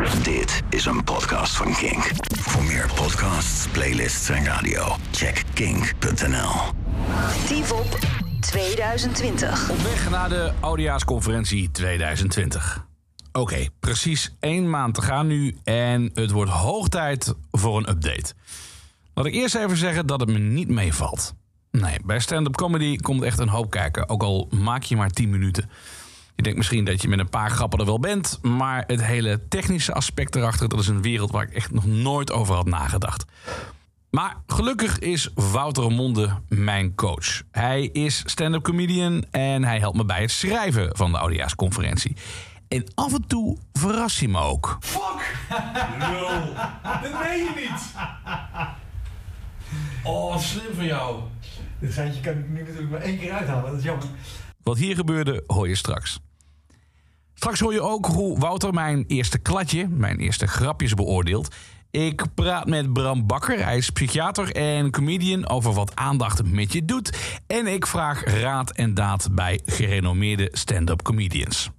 Dit is een podcast van Kink. Voor meer podcasts, playlists en radio, check kink.nl. Tivop 2020. Op weg naar de Oudejaarsconferentie 2020. Oké, precies één maand te gaan nu en het wordt hoog tijd voor een update. Laat ik eerst even zeggen dat het me niet meevalt. Nee, bij stand-up comedy komt echt een hoop kijken, ook al maak je maar 10 minuten. Je denkt misschien dat je met een paar grappen er wel bent, maar het hele technische aspect erachter, dat is een wereld waar ik echt nog nooit over had nagedacht. Maar gelukkig is Wouter Monde mijn coach. Hij is stand-up comedian en hij helpt me bij het schrijven van de Oudejaarsconferentie. En af en toe verrast hij me ook. Lul. Dat meen je niet. Oh, slim van jou. Dit geintje kan ik nu natuurlijk maar één keer uithalen. Dat is jammer. Wat hier gebeurde, hoor je straks. Straks hoor je ook hoe Wouter mijn eerste kladje, mijn eerste grapjes beoordeelt. Ik praat met Bram Bakker, hij is psychiater en comedian over wat aandacht met je doet. En ik vraag raad en daad bij gerenommeerde stand-up comedians.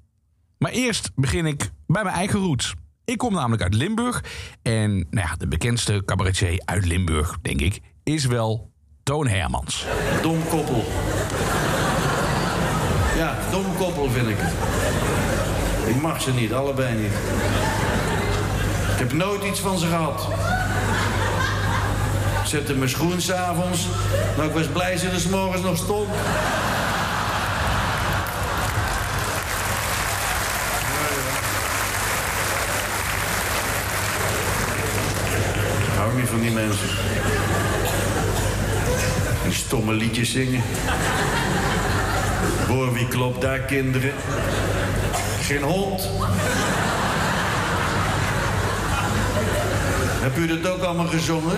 Maar eerst begin ik bij mijn eigen roots. Ik kom namelijk uit Limburg en nou ja, de bekendste cabaretier uit Limburg, denk ik, is wel Toon Hermans. Dom koppel. Dom koppel vind ik het. Ik mag ze niet, allebei niet. Ik heb nooit iets van ze gehad. Ik zette mijn schoen s'avonds. Nou, ik was blij ze er 's morgens nog stond. Hou niet van die mensen. Die stomme liedjes zingen. Hoor wie klopt daar, kinderen? Geen hond. Heb u dat ook allemaal gezongen?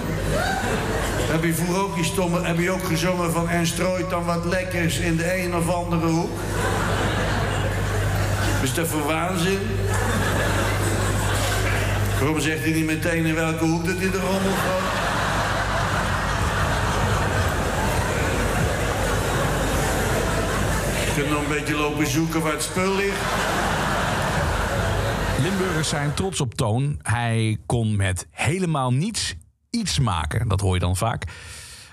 Heb je vroeger ook die stomme... Heb je ook gezongen van... En strooit dan wat lekkers in de een of andere hoek? Is dat voor waanzin? Waarom zegt hij niet meteen in welke hoek dat hij de rommel gooit? Kunt nog een beetje lopen zoeken waar het spul ligt. Limburgers zijn trots op Toon. Hij kon met helemaal niets iets maken. Dat hoor je dan vaak.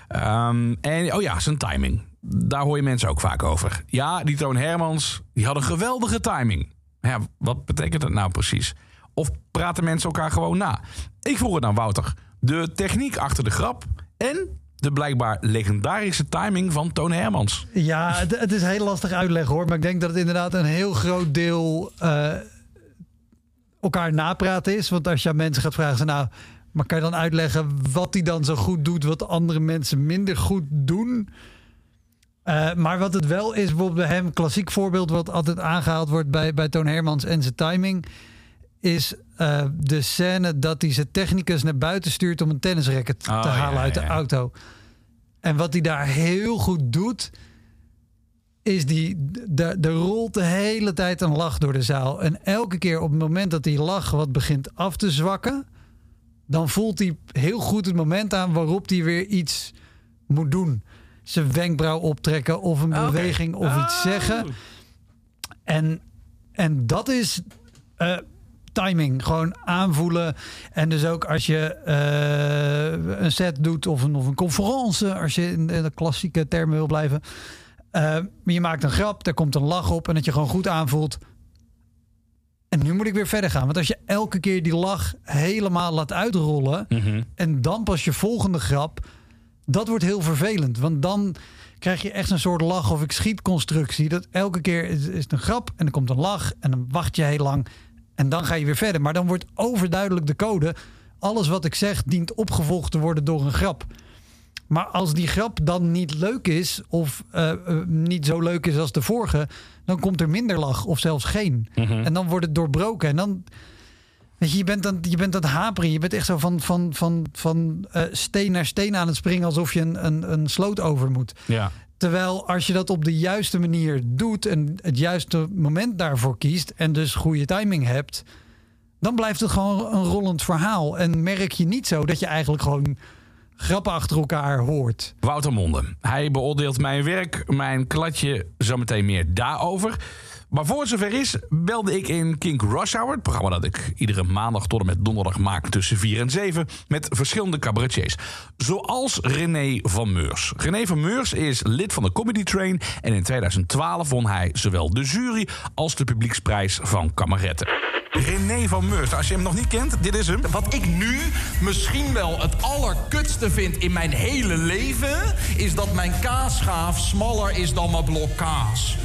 Ehm, en oh ja, zijn timing. Daar hoor je mensen ook vaak over. Ja, die Toon Hermans, die had een geweldige timing. Ja, wat betekent dat nou precies? Of praten mensen elkaar gewoon na? Ik vroeg het aan Wouter. De techniek achter de grap en de blijkbaar legendarische timing van Toon Hermans. Ja, het, is heel lastig uitleggen hoor. Maar ik denk dat het inderdaad een heel groot deel eh, elkaar napraten is. Want als je aan mensen gaat vragen, nou, maar kan je dan uitleggen wat hij dan zo goed doet, wat andere mensen minder goed doen? Eh, maar wat het wel is, bijvoorbeeld bij hem, klassiek voorbeeld wat altijd aangehaald wordt bij, bij Toon Hermans en zijn timing, is eh, de scène dat hij zijn technicus naar buiten stuurt om een tennisracket te Oh, halen ja, uit de ja. auto. En wat hij daar heel goed doet, is die, de, de rolt de hele tijd een lach door de zaal. En elke keer op het moment dat die lach wat begint af te zwakken, dan voelt hij heel goed het moment aan waarop hij weer iets moet doen. Zijn wenkbrauw optrekken of een Oké. beweging of iets zeggen. En, en dat is eh, timing. Gewoon aanvoelen. En dus ook als je eh, een set doet of een, of een conferentie, als je in de klassieke termen wil blijven. Eh, maar je maakt een grap, er komt een lach op en dat je gewoon goed aanvoelt. En nu moet ik weer verder gaan. Want als je elke keer die lach helemaal laat uitrollen. en dan pas je volgende grap. dat wordt heel vervelend. Want dan krijg je echt een soort lach of ik schiet constructie. Dat elke keer is, is het een grap en dan komt een lach. en dan wacht je heel lang. En dan ga je weer verder. Maar dan wordt overduidelijk de code. Alles wat ik zeg dient opgevolgd te worden door een grap. Maar als die grap dan niet leuk is, of eh, eh, niet zo leuk is als de vorige, dan komt er minder lach of zelfs geen. En dan wordt het doorbroken. En dan. Weet je, je bent dan, je bent aan het haperen. Je bent echt zo van, van, van, van eh, steen naar steen aan het springen alsof je een, een, een sloot over moet. Ja. Terwijl als je dat op de juiste manier doet en het juiste moment daarvoor kiest en dus goede timing hebt, dan blijft het gewoon een rollend verhaal. En merk je niet zo dat je eigenlijk gewoon grappen achter elkaar hoort. Wouter Monde. Hij beoordeelt mijn werk, mijn kladje, zometeen meer daarover. Maar voor het zover is, belde ik in Kink Rush Hour... het programma dat ik iedere maandag tot en met donderdag maak tussen 4 en 7... met verschillende cabaretiers. Zoals René van Meurs. René van Meurs is lid van de Comedy Train... en in 2012 won hij zowel de jury als de publieksprijs van Kameretten. René van Meurs, als je hem nog niet kent, dit is hem. Wat ik nu misschien wel het allerkutste vind in mijn hele leven... is dat mijn kaasschaaf smaller is dan mijn blok kaas.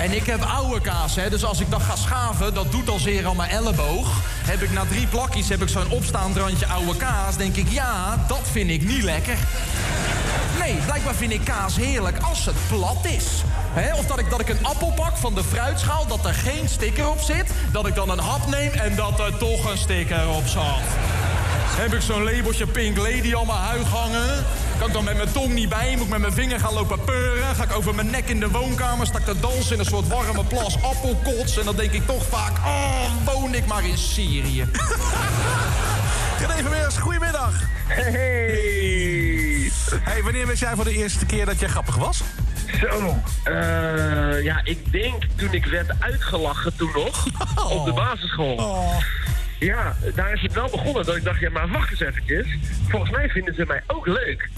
En ik heb oude kaas, hè, dus als ik dan ga schaven, dat doet al zeer aan mijn elleboog. Heb ik na drie plakjes heb ik zo'n opstaand randje oude kaas, denk ik, ja, dat vind ik niet lekker. Nee, blijkbaar vind ik kaas heerlijk als het plat is. Hè, of dat ik, dat ik een appel pak van de fruitschaal, dat er geen sticker op zit. Dat ik dan een hap neem en dat er toch een sticker op zat. Heb ik zo'n labeltje Pink Lady aan mijn huig hangen? Kan ik dan met mijn tong niet bij? Moet ik met mijn vinger gaan lopen peuren? Ga ik over mijn nek in de woonkamer? Sta ik te dansen in een soort warme plas appelkots? En dan denk ik toch vaak, oh, woon ik maar in Syrië. René van Meurs, goedemiddag. Hey! Hey, wanneer wist jij voor de eerste keer dat jij grappig was? Zo, eh, ja, ik denk toen ik werd uitgelachen toen nog, op de basisschool. Ja, daar is het wel begonnen dat ik dacht, ja maar wacht eens eventjes. Volgens mij vinden ze mij ook leuk.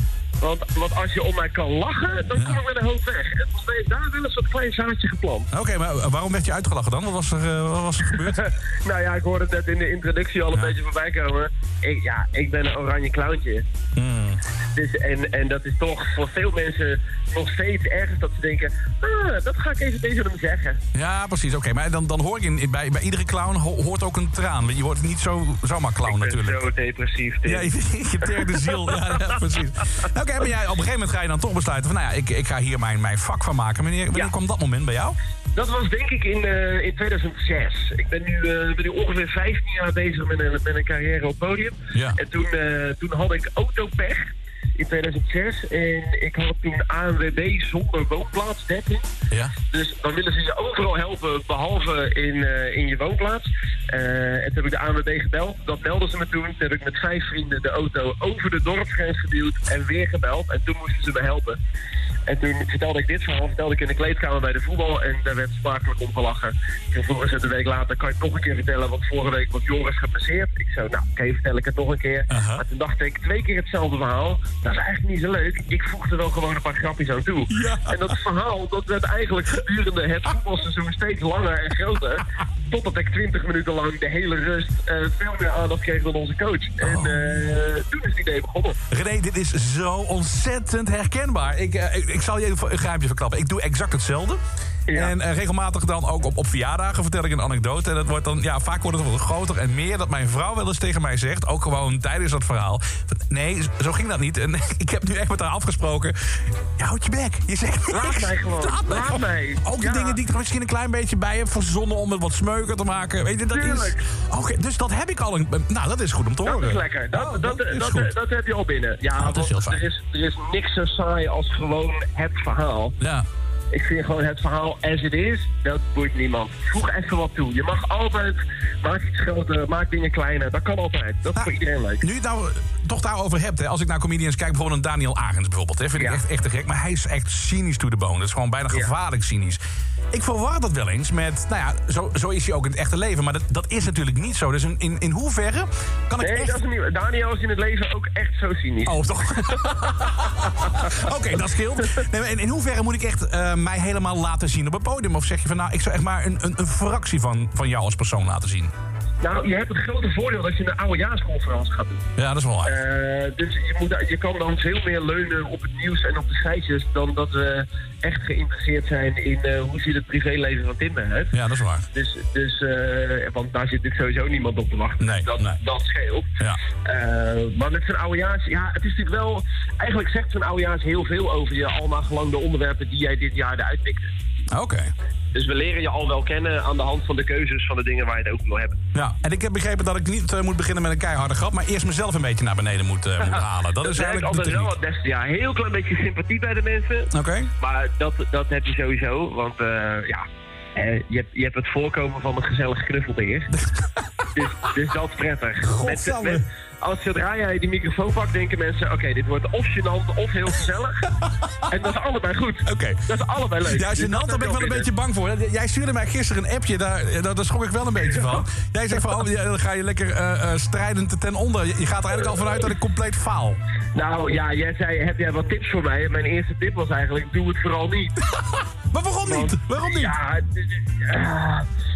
Want, want als je om mij kan lachen, dan kom ik met een hoop weg. En volgens mij is daar wel een soort klein zaadje geplant. Oké, maar waarom werd je uitgelachen dan? Wat was er, eh, wat was er gebeurd? nou ja, ik hoorde het net in de introductie al een beetje voorbij komen. Ik, ja, ik ben een oranje clowntje. Hmm. Dus, en, en dat is toch voor veel mensen nog steeds ergens dat ze denken... Ah, dat ga ik even tegen hem zeggen. Ja, precies. Oké, maar dan, dan hoor ik in, bij, bij iedere clown ho- hoort ook een traan. Je wordt niet zo, zomaar clown natuurlijk. zo depressief. Tim. Ja, je, je derde ziel. Ja, ja, precies. Oké, maar jij, op een gegeven moment ga je dan toch besluiten van... nou ja, ik, ik ga hier mijn, mijn vak van maken. Wanneer, wanneer Ja. kwam dat moment bij jou? Dat was denk ik in, eh, in 2006. Ik ben nu, eh, ben nu ongeveer 15 jaar bezig met een, met een carrière op podium. Ja. En toen, eh, toen had ik autopech in 2006. En ik had toen ANWB zonder woonplaatsdekking. Ja. Dus dan willen ze je overal helpen, behalve in, eh, in je woonplaats. Eh, en toen heb ik de ANWB gebeld. Dat melden ze me toen. Toen heb ik met vijf vrienden de auto over de dorpsgrens geduwd en weer gebeld. En toen moesten ze me helpen. En toen vertelde ik dit verhaal, vertelde ik in de kleedkamer bij de voetbal. En daar werd smakelijk om gelachen. Vervolgens een week later kan je het nog een keer vertellen. Want vorige week was Joris gepasseerd. Ik zo, nou oké, vertel ik het nog een keer. Maar toen dacht ik, twee keer hetzelfde verhaal. Dat is eigenlijk niet zo leuk. Ik voegde wel gewoon een paar grapjes aan toe. Ja. En dat verhaal, dat werd eigenlijk gedurende het voetbalseizoen steeds langer en groter. Totdat ik 20 minuten lang de hele rust eh, veel meer aandacht kreeg dan onze coach. En eh, toen is het idee begonnen. René, dit is zo ontzettend herkenbaar. Ik, eh, ik, ik zal je even een geheimje verklappen. Ik doe exact hetzelfde. Ja. En eh, regelmatig dan ook op, op verjaardagen vertel ik een anekdote. En dat wordt dan, ja, vaak wordt het wel groter en meer. Dat mijn vrouw wel eens tegen mij zegt, ook gewoon tijdens dat verhaal. van, Nee, zo ging dat niet. En ik heb nu echt met haar afgesproken. Ja, houd je bek. Je zegt Laat mij gewoon. Laat mij. Ook de dingen die ik er misschien een klein beetje bij heb verzonnen om het wat smeuker te maken. Weet je, dat is. Oké, dus dat heb ik al. Een, nou, dat is goed om te Dat horen. is lekker. Dat, Oh, dat, dat, is dat, heb je al binnen. Ja, dat is heel fijn. Er is, er is niks zo saai als gewoon het verhaal. Ja. Ik vind gewoon het verhaal as it is, dat boeit niemand. Voeg even wat toe. Je mag altijd, maak iets groter, maak dingen kleiner. Dat kan altijd. Dat is voor iedereen leuk. Nu je het nou eh, toch daarover hebt, hè, als ik naar comedians kijk, bijvoorbeeld een Daniel Agens bijvoorbeeld, hè, vind ik echt, echt te gek. Maar hij is echt cynisch to the bone. Dat is gewoon bijna Ja. gevaarlijk cynisch. Ik verwar dat wel eens met, nou ja, zo, zo is hij ook in het echte leven. Maar dat, dat is natuurlijk niet zo. Dus in, in, in hoeverre kan ik Nee, echt... dat is niet. Daniel is in het leven ook echt zo cynisch. Oh, toch? Oké, dat scheelt. Nee, in, in hoeverre moet ik echt eh, mij helemaal laten zien op het podium? Of zeg je van, nou, ik zou echt maar een, een, een fractie van, van jou als persoon laten zien? Nou, je hebt het grote voordeel dat je een oudejaarsconferentie gaat doen. Ja, dat is wel waar. Eh, dus je, moet, je kan dan veel meer leunen op het nieuws en op de feitjes... dan dat we echt geïnteresseerd zijn in eh, hoe ziet het privéleven van Tim eruit. Ja, dat is waar. Dus, dus eh, want daar zit natuurlijk sowieso niemand op te wachten. Nee, dat, nee. dat scheelt. Ja. Maar met zo'n oudejaars, ja, het is natuurlijk wel... Eigenlijk zegt zo'n oudejaars heel veel over je, al naar gelang de onderwerpen die jij dit jaar eruit pikte. Oké. Dus we leren je al wel kennen aan de hand van de keuzes van de dingen waar je het over wil hebben. Ja, en ik heb begrepen dat ik niet eh, moet beginnen met een keiharde grap, maar eerst mezelf een beetje naar beneden moet, eh, moet halen. Dat, is eigenlijk altijd wel beste. Ja, heel klein beetje sympathie bij de mensen. Oké. Maar dat, dat heb je sowieso, want eh, ja, je, hebt, je hebt het voorkomen van een gezellig knuffelbeer. dus, dus dat is prettig. Met- met- als zodra jij die microfoon pakt, denken mensen... oké, dit wordt of gênant of heel gezellig. en dat is allebei goed. Oké. Dat is allebei leuk. Ja, gênant, daar ben ik wel een beetje bang voor. Jij stuurde mij gisteren een appje, daar, daar, daar schrok ik wel een beetje van. Jij zegt van, oh, dan ga je lekker eh, eh, strijdend ten onder. Je, gaat er eigenlijk al vanuit dat ik compleet faal. Nou ja, jij zei, heb jij wat tips voor mij? En mijn eerste tip was eigenlijk, doe het vooral niet. Maar waarom niet? Waarom niet? Ja,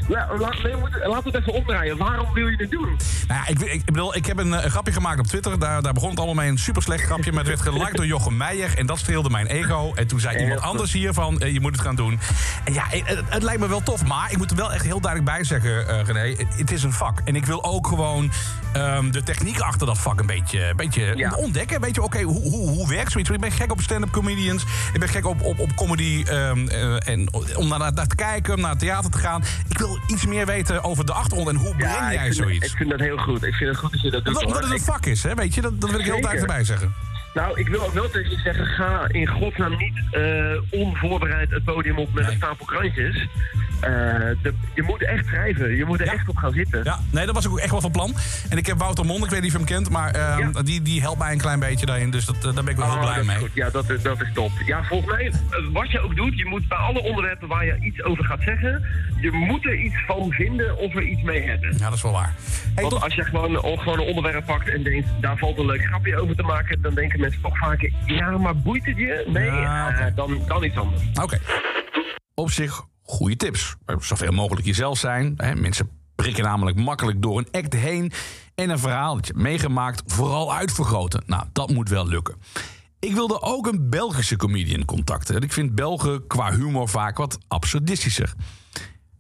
het- het- ah. La- la- nee, het even omdraaien. Waarom wil je het doen? Nou ja, ik, ik, ik bedoel, ik heb een, eh, een grapje gemaakt op Twitter. Daar, daar begon het allemaal mee. Een super slecht grapje. Maar het werd geliked door Jochem Meijer. En dat streelde mijn ego. En toen zei iemand anders hier van, eh, je moet het gaan doen. En ja, het, het- lijkt me wel tof. Maar ik moet er wel echt heel duidelijk bij zeggen, eh René. Het, is een vak. En ik wil ook gewoon ehm, de techniek achter dat vak een beetje, een beetje Ja. ontdekken. Weet je, oké, hoe, hoe, hoe werkt zoiets? Ik ben gek op stand-up comedians. Ik ben gek op, op, op comedy. ehm, eh, en om naar, naar te kijken, om naar het theater te gaan. Ik wil iets meer weten over de achtergrond. En hoe breng ik jij zoiets? ik vind dat heel goed. Ik vind het goed dat je dat doet. Omdat omdat het een vak is, hè? Weet je, dat, dat wil ik heel duidelijk erbij zeggen. Nou, ik wil ook wel tegen je zeggen, ga in godsnaam niet eh, onvoorbereid het podium op met een stapel krantjes. Eh, de- je moet echt schrijven, je moet er Ja. echt op gaan zitten. Ja, nee, dat was ook echt wel van plan. En ik heb Wouter Mond, ik weet niet of je hem kent, maar ehm, Ja. die, die helpt mij een klein beetje daarin. Dus dat, eh, daar ben ik wel heel Oh, blij dat is mee. goed. Ja, dat, is- dat is top. Ja, volgens mij, eh, wat je ook doet, je moet bij alle onderwerpen waar je iets over gaat zeggen, je moet er iets van vinden of er iets mee hebben. Ja, dat is wel waar. Hey, Want tot- als je gewoon, gewoon een onderwerp pakt en denkt, daar valt een leuk grapje over te maken, dan denken mensen toch vaak, ja, maar boeit het je? Nee, Ja, dan, dan iets anders. Oké. Op zich goede tips. Zoveel mogelijk jezelf zijn. Hè. Mensen prikken namelijk makkelijk door een act heen. En een verhaal dat je meegemaakt vooral uitvergroten. Nou, dat moet wel lukken. Ik wilde ook een Belgische comedian contacten. Ik vind Belgen qua humor vaak wat absurdistischer.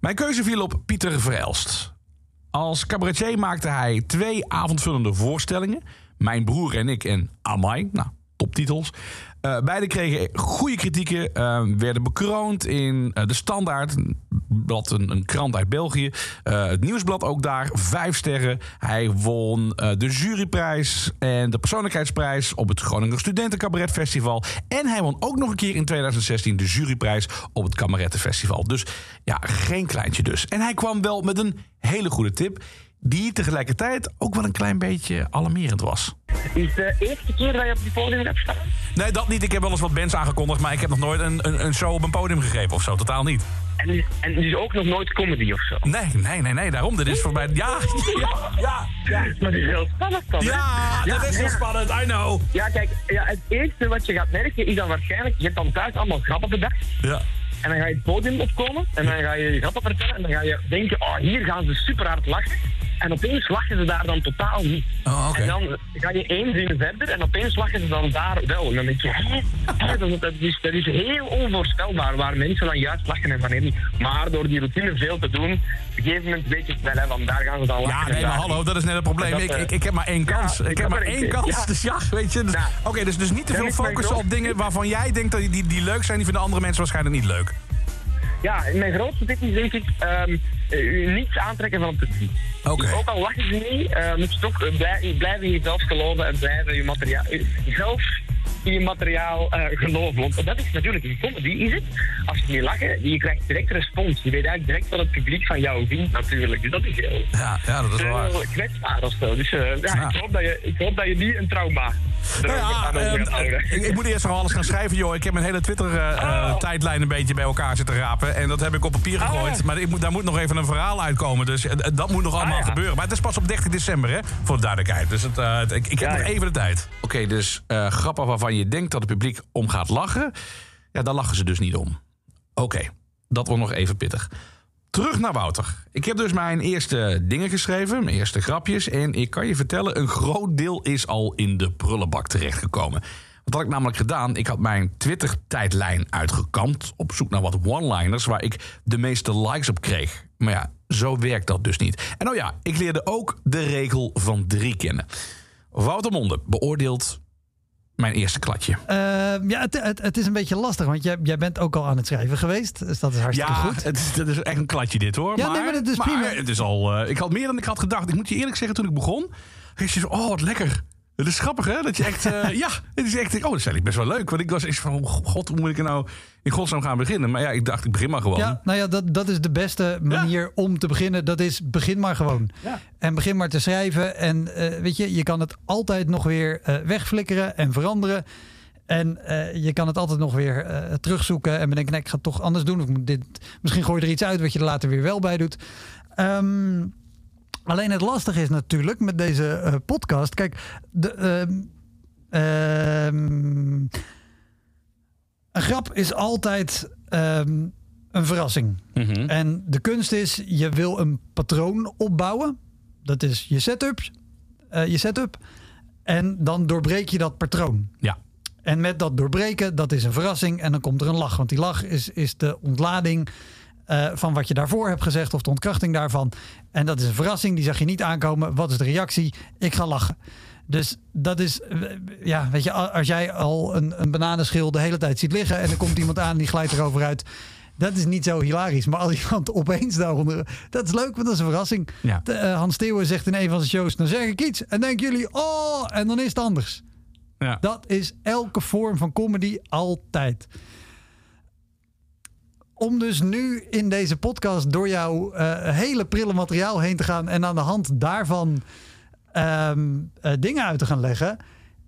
Mijn keuze viel op Pieter Verelst. Als cabaretier maakte hij twee avondvullende voorstellingen. Mijn broer en ik en Amai. Nou, toptitels. Eh beide kregen goede kritieken. eh, werden bekroond in eh, De Standaard. Blad, een, een krant uit België. Eh, het Nieuwsblad ook daar. Vijf sterren. Hij won de juryprijs en de persoonlijkheidsprijs... op het Groninger Studentencabaret Festival. En hij won ook nog een keer in 2016 de juryprijs... op het Kamerettenfestival. Dus ja, geen kleintje dus. En hij kwam wel met een hele goede tip... die tegelijkertijd ook wel een klein beetje alarmerend was. Is het de eerste keer dat je op die podium hebt staan? Nee, dat niet. Ik heb wel eens wat bands aangekondigd, maar ik heb nog nooit een, een, een show op een podium gegeven of zo. Totaal niet. En, is- en dus ook nog nooit comedy of zo? Nee, nee, nee, nee. Daarom, dit is voor mij... Ja, ja, ja, ja. Maar dat is heel spannend dan? Ja, dat is heel ja. spannend. I know. Ja, kijk, ja, het eerste wat je gaat merken is dan waarschijnlijk... Je hebt dan thuis allemaal grappen bedacht. Ja. En dan ga je het podium opkomen. En dan ga je je grappen vertellen. En dan ga je denken, oh, hier gaan ze super hard lachen. En opeens lachen ze daar dan totaal niet. Oh. En dan ga je één zin verder. En opeens lachen ze dan daar wel. En dan denk je, hè? Dat, is, dat is heel onvoorspelbaar. Waar mensen dan juist lachen en wanneer niet. Maar door die routine veel te doen... Op een gegeven moment weet je snel, hè, van daar gaan ze dan lachen. Ja, nee, maar hallo, dat is net het probleem. Dat, Ik, eh, ik, ik heb maar één kans. ja, ik heb maar één kans. Ja. Dus ja, weet je. dus- Ja. Oké, dus, dus niet te veel focussen op dingen waarvan jij denkt dat die, die leuk zijn. Die vinden andere mensen waarschijnlijk niet leuk. Ja, mijn grootste tip is denk ik ehm, eh, u niets aantrekken van het publiek. Dus ook al lachen ze niet, eh, moet je toch eh, blij- blijven in jezelf geloven en blijven je materiaal, zelf in je materiaal geloven. Want dat is natuurlijk een comedy, is het. Als je niet lachen, je krijgt direct respons. Je weet eigenlijk direct wat het publiek van jou vindt natuurlijk. Dus dat is heel, Ja, ja dat is wel waar. kwetsbaar of zo. Dus ja, Ja. Ik, hoop dat je, ik hoop dat je niet een trauma Nou ja, ehm, houden. ik, ik moet eerst nog alles gaan schrijven, joh. Ik heb mijn hele Oh. Twitter-tijdlijn een beetje bij elkaar zitten rapen. En dat heb ik op papier gegooid. Ah. Maar ik moet, daar moet nog even een verhaal uitkomen. Dus eh, dat moet nog allemaal Ah, ja. gebeuren. Maar het is pas op 30 december, hè? Voor de duidelijkheid. Dus het, eh, ik, ik heb Ja, nog even de tijd. Oké, dus eh, grappen waarvan je denkt dat het publiek om gaat lachen. Ja, daar lachen ze dus niet om. Oké, dat wordt nog even pittig. Terug naar Wouter. Ik heb dus mijn eerste dingen geschreven, mijn eerste grapjes. En ik kan je vertellen, een groot deel is al in de prullenbak terechtgekomen. Wat had ik namelijk gedaan? Ik had mijn Twitter-tijdlijn uitgekampt. Op zoek naar wat one-liners waar ik de meeste likes op kreeg. Maar ja, zo werkt dat dus niet. En oh ja, ik leerde ook de regel van drie kennen. Wouter Monde beoordeelt mijn eerste klatje. Eh, ja, het, het, het is een beetje lastig, want jij, jij bent ook al aan het schrijven geweest. Dus dat is hartstikke Ja, goed. Het is, het is echt een klatje dit hoor. Ja, nee, maar dat is prima. Het is al, eh, ik had meer dan ik had gedacht. Ik moet je eerlijk zeggen, toen ik begon... Ik zei, oh wat lekker. Het is grappig, hè? Dat je echt... eh, ja, het is echt... Oh, dat is eigenlijk best wel leuk. Want ik was echt van... Oh, god, hoe moet ik er nou in godsnaam gaan beginnen? Maar ja, ik dacht, ik begin maar gewoon. Ja, nou ja, dat, dat is de beste manier om te beginnen. Dat is begin maar gewoon. Ja. En begin maar te schrijven. En eh, weet je, je kan het altijd nog weer eh, wegflikkeren en veranderen. En je kan het altijd nog weer terugzoeken en bedenken, nee, ik ga het toch anders doen. Of moet dit, misschien gooi je er iets uit wat je er later weer wel bij doet. Ehm, alleen het lastige is natuurlijk met deze eh, podcast. Kijk, de, ehm, ehm, een grap is altijd ehm, een verrassing. Mhm. En de kunst is, je wil een patroon opbouwen. Dat is je setup. eh, je setup. En dan doorbreek je dat patroon. Ja. En met dat doorbreken, dat is een verrassing. En dan komt er een lach. Want die lach is, is de ontlading eh, van wat je daarvoor hebt gezegd. Of de ontkrachting daarvan. En dat is een verrassing. Die zag je niet aankomen. Wat is de reactie? Ik ga lachen. Dus dat is, eh, ja, weet je, als jij al een, een bananenschil de hele tijd ziet liggen. en er komt iemand aan die glijdt erover uit. Dat is niet zo hilarisch. Maar als iemand opeens daaronder. Dat is leuk, want dat is een verrassing. Ja. De, eh, Hans Steeuwen zegt in een van zijn shows: dan zeg ik iets. En denken jullie, oh, en dan is het anders. Ja. Dat is elke vorm van comedy altijd. Om dus nu in deze podcast door jouw eh, hele prille materiaal heen te gaan en aan de hand daarvan ehm, eh, dingen uit te gaan leggen,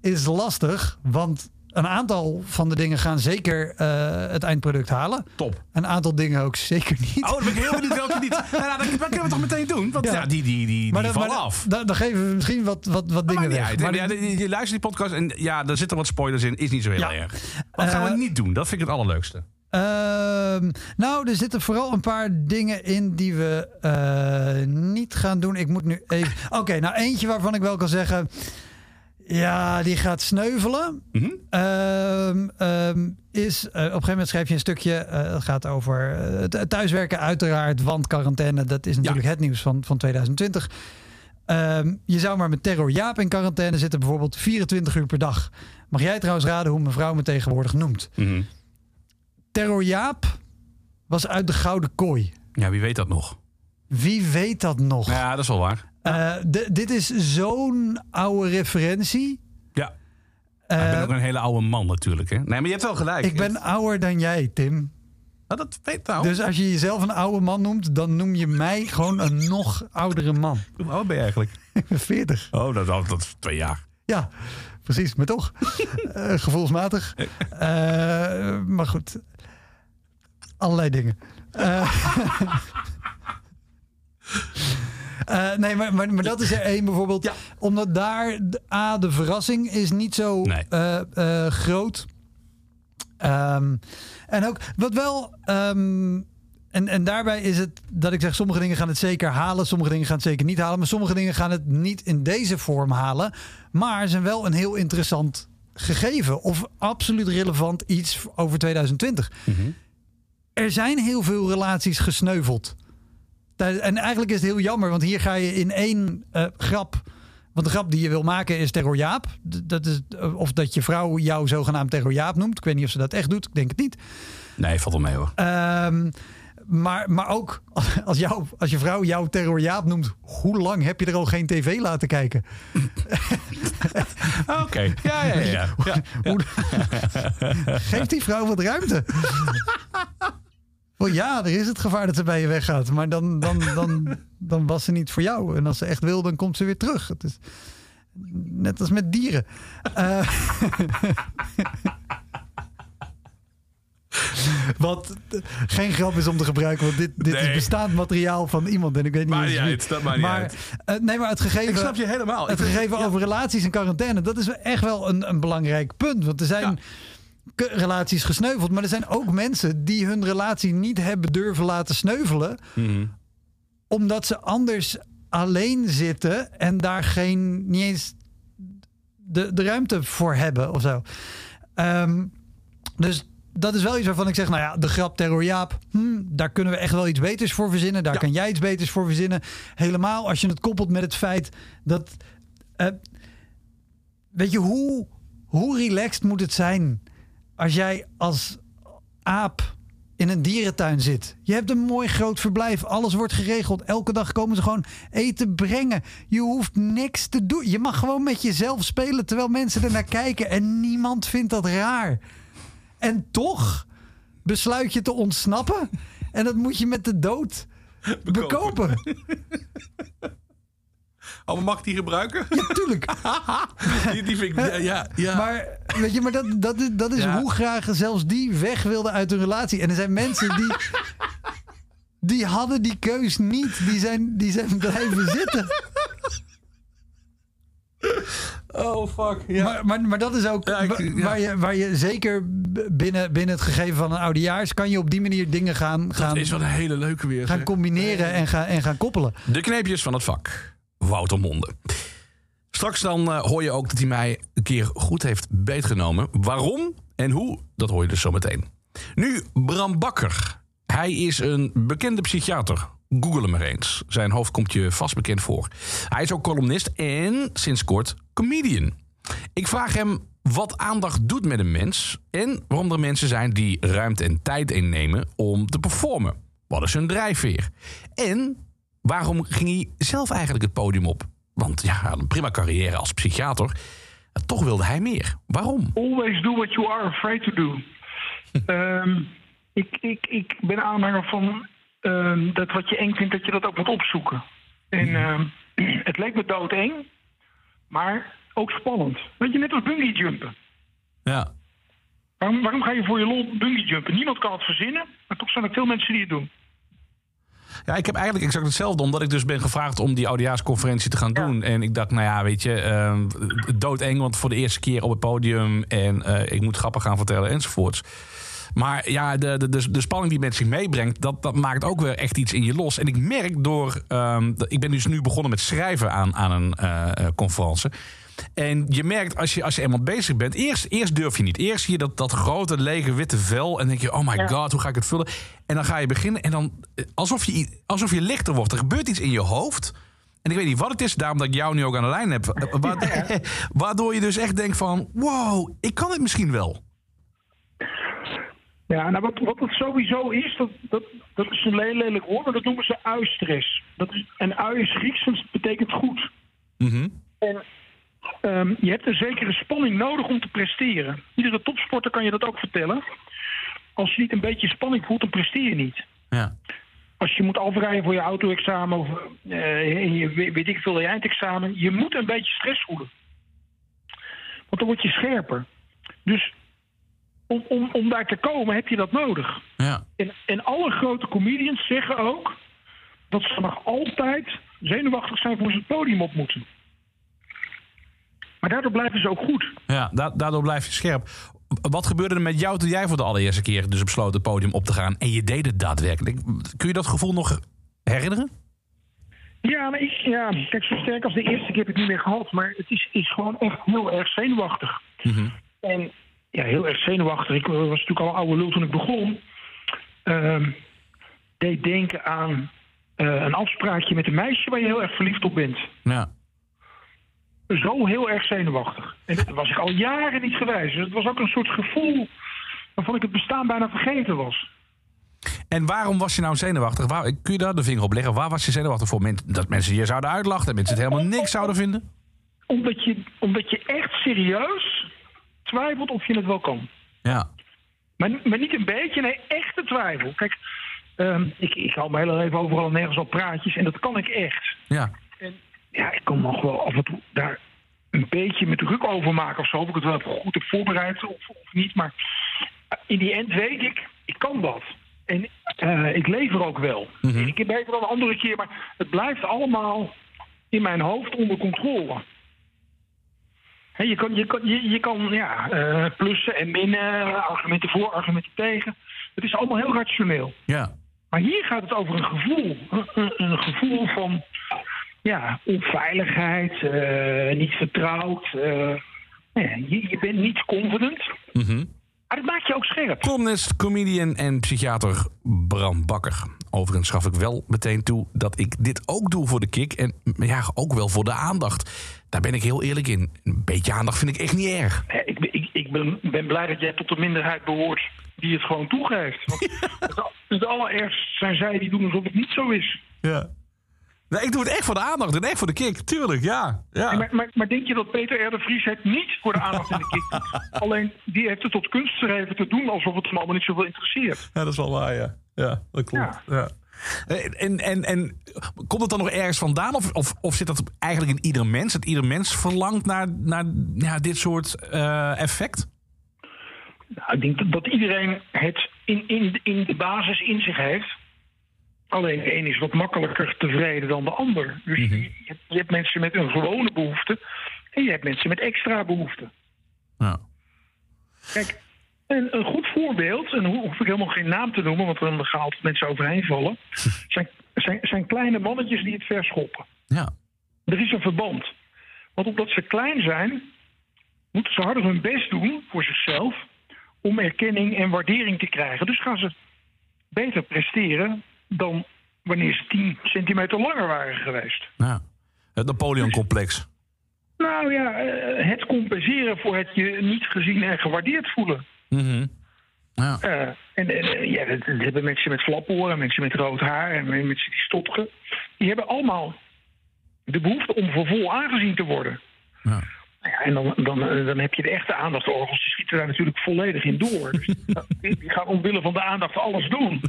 is lastig. Want een aantal van de dingen gaan zeker eh, het eindproduct halen. Top. Een aantal dingen ook zeker niet. Oh, dan ben ik heel benieuwd welke niet. Nou, nou, dat, dat kunnen we toch meteen doen? Want ja, Ja. die, die, die, die dan- vallen dan- af. Dan, dan geven we misschien wat, wat, wat Maar dingen weg. uit. Maar Ja, je, luistert die podcast en ja, daar zitten wat spoilers in. Is niet zo heel Ja. erg. Wat gaan we niet doen? Dat vind ik het allerleukste. Ehm, nou, er zitten vooral een paar dingen in die we eh, niet gaan doen. Ik moet nu even. Oké, nou eentje waarvan ik wel kan zeggen. Ja, die gaat sneuvelen. Mhm. Ehm, ehm, is, eh, op een gegeven moment schrijf je een stukje. eh, dat gaat over het thuiswerken, uiteraard. Want quarantaine, dat is natuurlijk het nieuws van, van 2020. Ehm, je zou maar met Terror Jaap in quarantaine zitten, bijvoorbeeld 24 uur per dag. Mag jij trouwens raden hoe mevrouw me tegenwoordig noemt? Mhm. Terror Jaap was uit de Gouden Kooi. Ja, wie weet dat nog? Wie weet dat nog? Ja, dat is wel waar. Eh, dit is zo'n oude referentie. Ja. ik ben Eh, ook een hele oude man natuurlijk. Hè? Nee, maar je hebt wel gelijk. ik ben ouder dan jij, Tim. Oh, dat weet nou. Dus als je jezelf een oude man noemt, dan noem je mij gewoon een nog oudere man. Hoe oud ben je eigenlijk? Ik ben 40. Oh, dat, dat, dat is twee jaar. Ja, precies, maar toch. Eh, gevoelsmatig. Eh, maar goed. Allerlei dingen. Eh, eh, nee, maar, maar, maar dat is er één bijvoorbeeld. Ja. Omdat daar de, A, de verrassing is niet zo Nee. eh, groot. Ehm, en ook, wat wel... ehm, en, en daarbij is het dat ik zeg, sommige dingen gaan het zeker halen, sommige dingen gaan het zeker niet halen, maar sommige dingen gaan het niet in deze vorm halen, maar zijn wel een heel interessant gegeven of absoluut relevant iets over 2020. Er zijn heel veel relaties gesneuveld. En eigenlijk is het heel jammer, want hier ga je in één eh, grap. Want de grap die je wil maken is Terror Jaap. Dat is, eh, of dat je vrouw jou zogenaamd Terror Jaap noemt. Ik weet niet of ze dat echt doet. Ik denk het niet. Nee, valt wel mee hoor. Ehm, maar, maar ook als, jou, als je vrouw jou Terror Jaap noemt, hoe lang heb je er al geen tv laten kijken? Oké. Ja, ja, ja. ja. Geef die vrouw wat ruimte. Ja, er is het gevaar dat ze bij je weggaat. Maar dan, dan, dan, dan was ze niet voor jou. En als ze echt wil, dan komt ze weer terug. Het is net als met dieren. Eh, wat geen grap is om te gebruiken, want dit, dit Nee. is bestaand materiaal van iemand. En ik weet niet eens niet uit, dat maakt niet maar, uit. eh, nee, maar het gegeven. Ik snap je helemaal. Het gegeven ja. over relaties en quarantaine, dat is echt wel een, een belangrijk punt. Want er zijn Ja. relaties gesneuveld, maar er zijn ook mensen die hun relatie niet hebben durven laten sneuvelen, Mhm. omdat ze anders alleen zitten en daar geen, niet eens de, de ruimte voor hebben of zo. Ehm, dus dat is wel iets waarvan ik zeg, nou ja, de grap Terror Jaap, hmm, daar kunnen we echt wel iets beters voor verzinnen. Daar Ja. kan jij iets beters voor verzinnen. Helemaal als je het koppelt met het feit dat, eh, weet je, hoe, hoe relaxed moet het zijn als jij als aap in een dierentuin zit. Je hebt een mooi groot verblijf. Alles wordt geregeld. Elke dag komen ze gewoon eten brengen. Je hoeft niks te doen. Je mag gewoon met jezelf spelen terwijl mensen er naar kijken. En niemand vindt dat raar. En toch besluit je te ontsnappen. En dat moet je met de dood bekopen. Oh, maar mag ik die gebruiken? Ja, tuurlijk. die, die vind ik, ja, ja, ja. Maar, weet je, maar dat, dat, is- dat is Ja. hoe graag zelfs die weg wilden uit hun relatie. En er zijn mensen die. Die hadden die keus niet. Die zijn, die zijn blijven zitten. Oh, fuck. Ja. Maar, maar, maar dat is ook Ja, ik- waar, je, waar je zeker binnen, binnen het gegeven van een oudejaars... kan je op die manier dingen gaan, dat gaan, is wel een hele leuke weer. gaan combineren en gaan, en gaan koppelen. De kneepjes van het vak. Wouter Monde. Straks dan eh, hoor je ook dat hij mij een keer goed heeft beetgenomen. Waarom en hoe, dat hoor je dus zo meteen. Nu Bram Bakker. Hij is een bekende psychiater. Google hem maar eens. Zijn hoofd komt je vast bekend voor. Hij is ook columnist en sinds kort comedian. Ik vraag hem wat aandacht doet met een mens... en waarom er mensen zijn die ruimte en tijd innemen om te performen. Wat is hun drijfveer? En waarom ging hij zelf eigenlijk het podium op? Want ja, hij had een prima carrière als psychiater. Toch wilde hij meer. Waarom? Always do what you are afraid to do. Ehm, ik, ik, ik ben aanhanger van ehm, dat wat je eng vindt, dat je dat ook moet opzoeken. En ehm, het leek me doodeng, maar ook spannend. Weet je, net als bungee jumpen. Ja. Waarom, waarom ga je voor je lol bungee jumpen? Niemand kan het verzinnen, maar toch zijn er veel mensen die het doen. Ja, ik heb eigenlijk exact hetzelfde, omdat ik dus ben gevraagd om die oudejaarsconferentie te gaan doen. En ik dacht, nou ja, weet je, eh, doodeng, want voor de eerste keer op het podium en eh, ik moet grappen gaan vertellen enzovoorts. Maar ja, de, de, de, de spanning die met zich meebrengt, dat, dat maakt ook weer echt iets in je los. En ik merk door, ehm, ik ben dus nu begonnen met schrijven aan, aan een eh, conferentie. En je merkt als je, als je eenmaal bezig bent, eerst, eerst durf je niet. Eerst zie je dat, dat grote lege witte vel en denk je, oh my god, hoe ga ik het vullen? En dan ga je beginnen en dan alsof je, alsof je lichter wordt. Er gebeurt iets in je hoofd. En ik weet niet wat het is, daarom dat ik jou nu ook aan de lijn heb. eh, wa- Waardoor je dus echt denkt van, wow, ik kan het misschien wel. Ja, nou wat, wat het sowieso is, dat, dat, dat is een le- lelijk woord, maar dat noemen ze uistress. Dat is, en ui is Grieks, dus betekent goed. En ehm, je hebt een zekere spanning nodig om te presteren. Iedere topsporter kan je dat ook vertellen. Als je niet een beetje spanning voelt, dan presteer je niet. Ja. Als je moet afrijden voor je auto-examen of eh, je, weet weet ik veel, je eindexamen. Je moet een beetje stress voelen. Want dan word je scherper. Dus om, om, om daar te komen heb je dat nodig. Ja. En, en alle grote comedians zeggen ook dat ze nog altijd zenuwachtig zijn voor ze het podium op moeten. Maar daardoor blijven ze ook goed. Ja, da- daardoor blijf je scherp. Wat gebeurde er met jou toen jij voor de allereerste keer dus besloot het podium op te gaan en je deed het daadwerkelijk? Kun je dat gevoel nog herinneren? Ja, maar ik, ja, kijk, zo sterk als de eerste keer heb ik het niet meer gehad. Maar het is, is gewoon echt heel erg zenuwachtig. En ja, heel erg zenuwachtig. Ik was natuurlijk al een oude lul toen ik begon. Ehm, deed denken aan eh, een afspraakje met een meisje waar je heel erg verliefd op bent. Ja. Zo heel erg zenuwachtig. En dat was ik al jaren niet geweest. Dus het was ook een soort gevoel waarvan ik het bestaan bijna vergeten was. En waarom was je nou zenuwachtig? Waar, kun je daar de vinger op leggen? Waar was je zenuwachtig voor? Men- dat mensen je zouden uitlachen, dat mensen het helemaal niks zouden vinden? Omdat je, omdat je echt serieus twijfelt of je het wel kan. Ja. Maar, maar niet een beetje, nee, echte twijfel. Kijk, ehm, ik, ik hou mijn hele leven overal en nergens op praatjes en dat kan ik echt. Ja. En ja, ik kan nog wel af en toe daar een beetje met druk over maken of zo. Of ik het wel even goed heb voorbereid of, of niet. Maar in die end weet ik, ik kan dat. En eh, ik lever ook wel. Ik heb beter dan een andere keer, maar het blijft allemaal in mijn hoofd onder controle. Je kan, je kan, je, je kan ja, eh, plussen en minnen, argumenten voor, argumenten tegen. Het is allemaal heel rationeel. Ja. Maar hier gaat het over een gevoel. Een, gevoel van ja, onveiligheid, eh, niet vertrouwd. eh, je, je bent niet confident. Maar dat maakt je ook scherp. Columnist, comedian en psychiater Bram Bakker. Overigens gaf ik wel meteen toe dat ik dit ook doe voor de kick. En ja, ook wel voor de aandacht. Daar ben ik heel eerlijk in. Een beetje aandacht vind ik echt niet erg. Ik, ben- ik, ik ben, ben blij dat jij tot de minderheid behoort. die het gewoon toegeeft. Want het, het allerergst zijn zij die doen alsof het niet zo is. Ja. Nee, ik doe het echt voor de aandacht en echt voor de kick. Tuurlijk, ja. ja. Maar, maar, maar denk je dat Peter R. de Vries het niet voor de aandacht en de kick doet? Alleen die heeft het tot kunstschrijven te doen alsof het hem allemaal niet zoveel interesseert. Ja, dat is wel waar, ja. Ja, dat klopt. Ja. En, en, en komt het dan nog ergens vandaan? Of, of, of zit dat eigenlijk in ieder mens? Dat ieder mens verlangt naar, naar ja, dit soort eh, effect? Nou, ik denk dat, iedereen het in, in, in de basis in zich heeft. Alleen de een is wat makkelijker tevreden dan de ander. Dus je, je hebt- je hebt mensen met een gewone behoefte en je hebt mensen met extra behoeften. Ja. Kijk, een, een goed voorbeeld, en hoef ik helemaal geen naam te noemen, want dan gaan altijd mensen overheen vallen, zijn, zijn, zijn kleine mannetjes die het verschoppen. Ja. Er is een verband. Want omdat ze klein zijn, moeten ze harder hun best doen voor zichzelf om erkenning en waardering te krijgen. Dus gaan ze beter presteren dan wanneer ze 10 centimeter langer waren geweest. ja. Het Napoleon-complex. Nou ja, eh, het compenseren voor het je niet gezien en gewaardeerd voelen. Mhm. Ja. Eh, en en, eh, ja, dat, dat hebben mensen met flaporen, mensen met rood haar en mensen die stotteren. Die hebben allemaal de behoefte om voor vol aangezien te worden. Ja. Nou ja, en dan, dan, eh, dan heb je de echte aandachtsorgels, die schieten daar natuurlijk volledig in door. Dus die gaan omwille van de aandacht alles doen.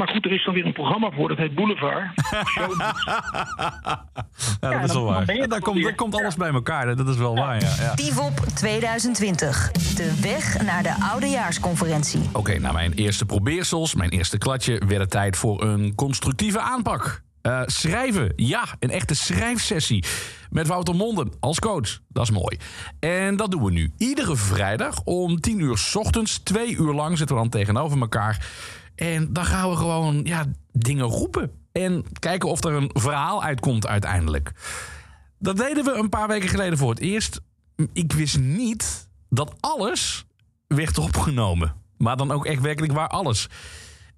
Maar goed, er is dan weer een programma voor, dat heet Boulevard. Ja, dat Ja, is wel waar. Ja, daar, komt, daar komt alles bij elkaar. Dat is wel waar, ja. ja. Divop 2020. De weg naar de oudejaarsconferentie. Oké, na mijn eerste probeersels, mijn eerste klatje, werd het tijd voor een constructieve aanpak. Eh, schrijven, ja, een echte schrijfsessie. Met Wouter Monden als coach. Dat is mooi. En dat doen we nu. Iedere vrijdag om 10 uur 's ochtends, twee uur lang zitten we dan tegenover elkaar. En dan gaan we gewoon ja, dingen roepen. En kijken of er een verhaal uitkomt uiteindelijk. Dat deden we een paar weken geleden voor het eerst. Ik wist niet dat alles werd opgenomen. Maar dan ook echt werkelijk waar alles.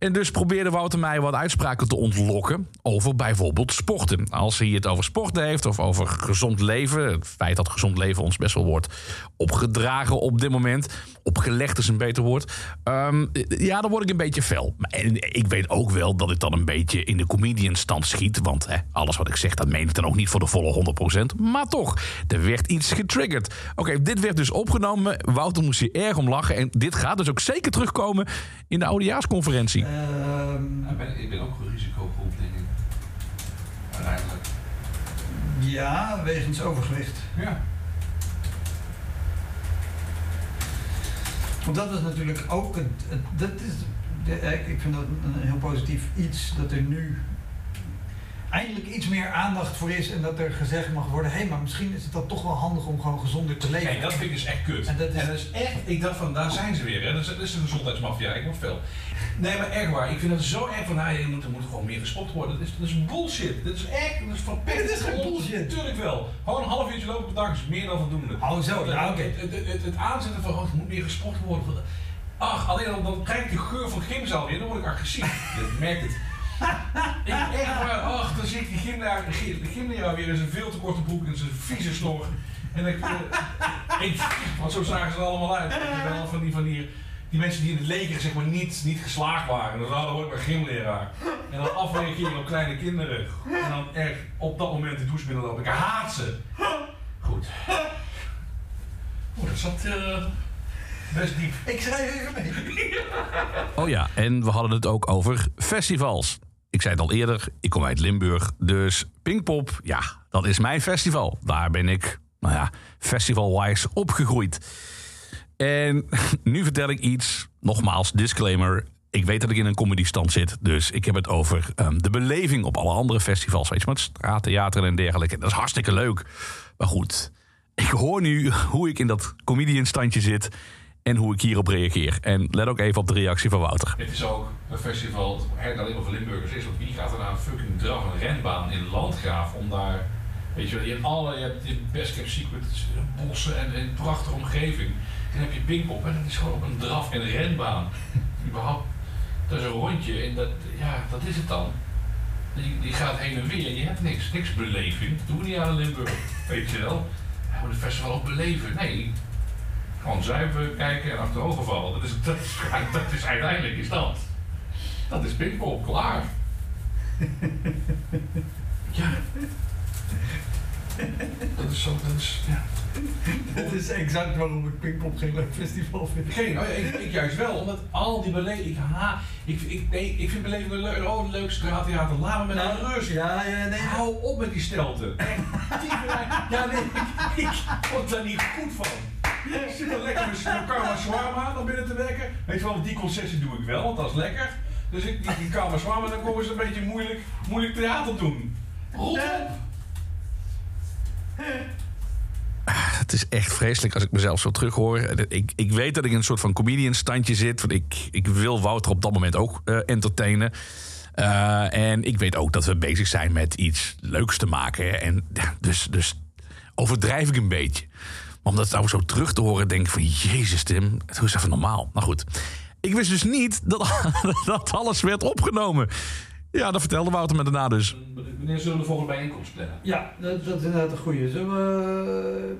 En dus probeerde Wouter mij wat uitspraken te ontlokken over bijvoorbeeld sporten. Als hij het over sporten heeft of over gezond leven. Het feit dat gezond leven ons best wel wordt opgedragen op dit moment. Opgelegd is een beter woord. Ehm, ja, dan word ik een beetje fel. En ik weet ook wel dat ik dan een beetje in de comedian stand schiet. Want hè, alles wat ik zeg, dat meen ik dan ook niet voor de volle 100%. Maar toch, er werd iets getriggerd. Oké, dit werd dus opgenomen. Wouter moest hier erg om lachen. En dit gaat dus ook zeker terugkomen in de oudejaarsconferentie. Ik ben ook een risicogroep, denk ik. Uiteindelijk. Ja, wegens overgewicht. Ja. Want dat is natuurlijk ook. Het, het- dat is, eh, ik vind dat een heel positief iets dat er nu eindelijk iets meer aandacht voor is en dat er gezegd mag worden: hé, hey, maar misschien is het dan toch wel handig om gewoon gezonder te leven. Kijk, dat vind ik dus echt kut. En dat is- En dat is echt, ik dacht van, daar zijn ze weer. Hè. Dat, is, dat is de gezondheidsmafia, ik word veel. Nee, maar echt waar. Ik vind het zo erg van, nou, er moet, er moet gewoon meer gespot worden. Dat is, dat is bullshit. Dit is echt, dat is van Dit is geen bullshit. Tuurlijk wel. Gewoon een half uurtje lopen per dag is meer dan voldoende. Oh, zo, ja, oké. Het, het, het, het aanzetten van, oh, er moet meer gesport worden. Ach, alleen dan, dan krijg ik de geur van gymzaal weer, dan word ik agressief. Je merkt het. Ik echt waar, ach, dan zie ik die de gymleraar weer in zijn veel te korte broek en zijn vieze snor. En ik, eh, ik, want zo zagen ze er allemaal uit. Al van die, van die, die mensen die in het leger zeg maar niet, niet geslaagd waren. Dan zouden word ik maar gymleraar. En dan afreageren op kleine kinderen. En dan echt op dat moment de douche binnenlopen. Ik haat ze. Goed. Oeh, dat zat eh, best diep. Ik schrijf even mee. Oh ja, en we hadden het ook over festivals. Ik zei het al eerder, ik kom uit Limburg. Dus Pinkpop, ja, dat is mijn festival. Daar ben ik, nou ja, festival-wise opgegroeid. En nu vertel ik iets, nogmaals, disclaimer. Ik weet dat ik in een comedystand zit, dus ik heb het over ehm, de beleving op alle andere festivals. Weet je, met straattheater en dergelijke. Dat is hartstikke leuk. Maar goed, ik hoor nu hoe ik in dat comedianstandje zit en hoe ik hierop reageer. En let ook even op de reactie van Wouter. Het is ook een festival dat alleen maar voor Limburgers is. Want wie gaat er naar een fucking draf, een renbaan in Landgraaf om daar... Weet je wel, je hebt alle, je hebt, Best Kept Secret, bossen en en een prachtige omgeving. Dan heb je Pinkpop en dat is gewoon een draf en renbaan. Überhaupt, dat is een rondje en dat, ja, dat is het dan. Je, je gaat heen en weer en je hebt niks, niks beleving. Dat doen we niet aan Limburg, weet je wel. We moeten het festival ook beleven. Nee, Gewoon zuipen, kijken en achterover vallen. Dat is, dat is, dat is uiteindelijk is dat. Dat is Pinkpop, klaar. Ja. Dat is zo, dat is, ja. Dat is exact waarom ik Pinkpop geen leuk festival vind. Geen, oh ja, ik, ik juist wel, omdat al die belevingen, ik ha, ik, ik, nee, ik vind belevingen leuk, oh leuk straattheater, laat me met een rust. Ja, ja, nee. Hou op met die tierenlijn. ja nee, ik, ik word daar niet goed van. Ik zit dan lekker met mijn karma shawarma binnen te werken. Weet je wel, die concessie doe ik wel, want dat is lekker. Dus ik, die, karma shawarma, dan komen ze een beetje moeilijk, moeilijk theater doen. Rot. Het is echt vreselijk als ik mezelf zo terughoor. Ik, ik weet dat ik in een soort van comedian standje zit. Want ik, ik wil Wouter op dat moment ook eh, entertainen. Eh, en ik weet ook dat we bezig zijn met iets leuks te maken. En dus, dus overdrijf ik een beetje. Maar om dat nou zo terug te horen, denk ik van... Jezus Tim, het is even normaal. Nou goed. Ik wist dus niet dat, dat alles werd opgenomen. Ja, dat vertelde Wouter me daarna dus. Wanneer zullen we de volgende bijeenkomst plannen? Ja, dat, dat is inderdaad een goeie. Zullen we,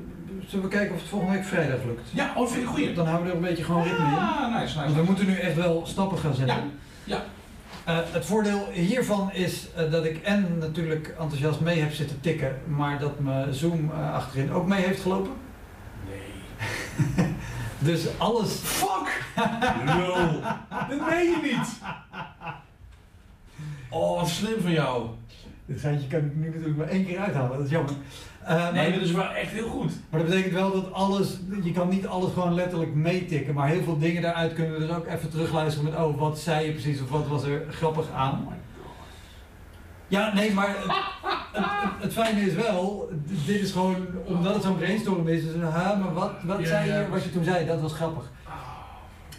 zullen we kijken of het volgende week vrijdag lukt? Ja, oh, vind ik een goeie. Dan houden we er een beetje gewoon ritme in. Ah, nice, nice. Want we moeten nu echt wel stappen gaan zetten. Ja, ja. Eh, het voordeel hiervan is eh, dat ik en natuurlijk enthousiast mee heb zitten tikken, maar dat mijn Zoom eh, achterin ook mee heeft gelopen. Dus alles. Fuck! Lul. Dat meen je niet. Oh, wat slim van jou. Dit geintje kan ik nu natuurlijk maar één keer uithalen, dat is jammer. Eh, Nee, dat is wel echt heel goed. maar dat betekent wel dat alles, je kan niet alles gewoon letterlijk meetikken, maar heel veel dingen daaruit kunnen we dus ook even terugluisteren met, oh, wat zei je precies of wat was er grappig aan. Ja, nee, maar het, het, het, het fijne is wel, dit is gewoon, omdat het zo'n brainstorm is, dus, ha, maar wat, wat Ja, zei ja, je, wat je toen zei, dat was grappig.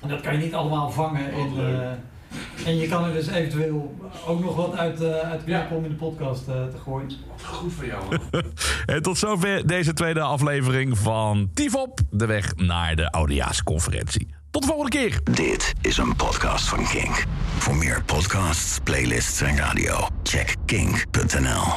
En dat kan je niet allemaal vangen in, eh, en je kan er dus eventueel ook nog wat uit, eh uit knippen om in de podcast eh, te gooien. Goed van jou. man. En tot zover deze tweede aflevering van Tivop, de weg naar de Oudejaarsconferentie. Tot de volgende keer. Dit is een podcast van Kink. Voor meer podcasts, playlists en radio, check kink.nl.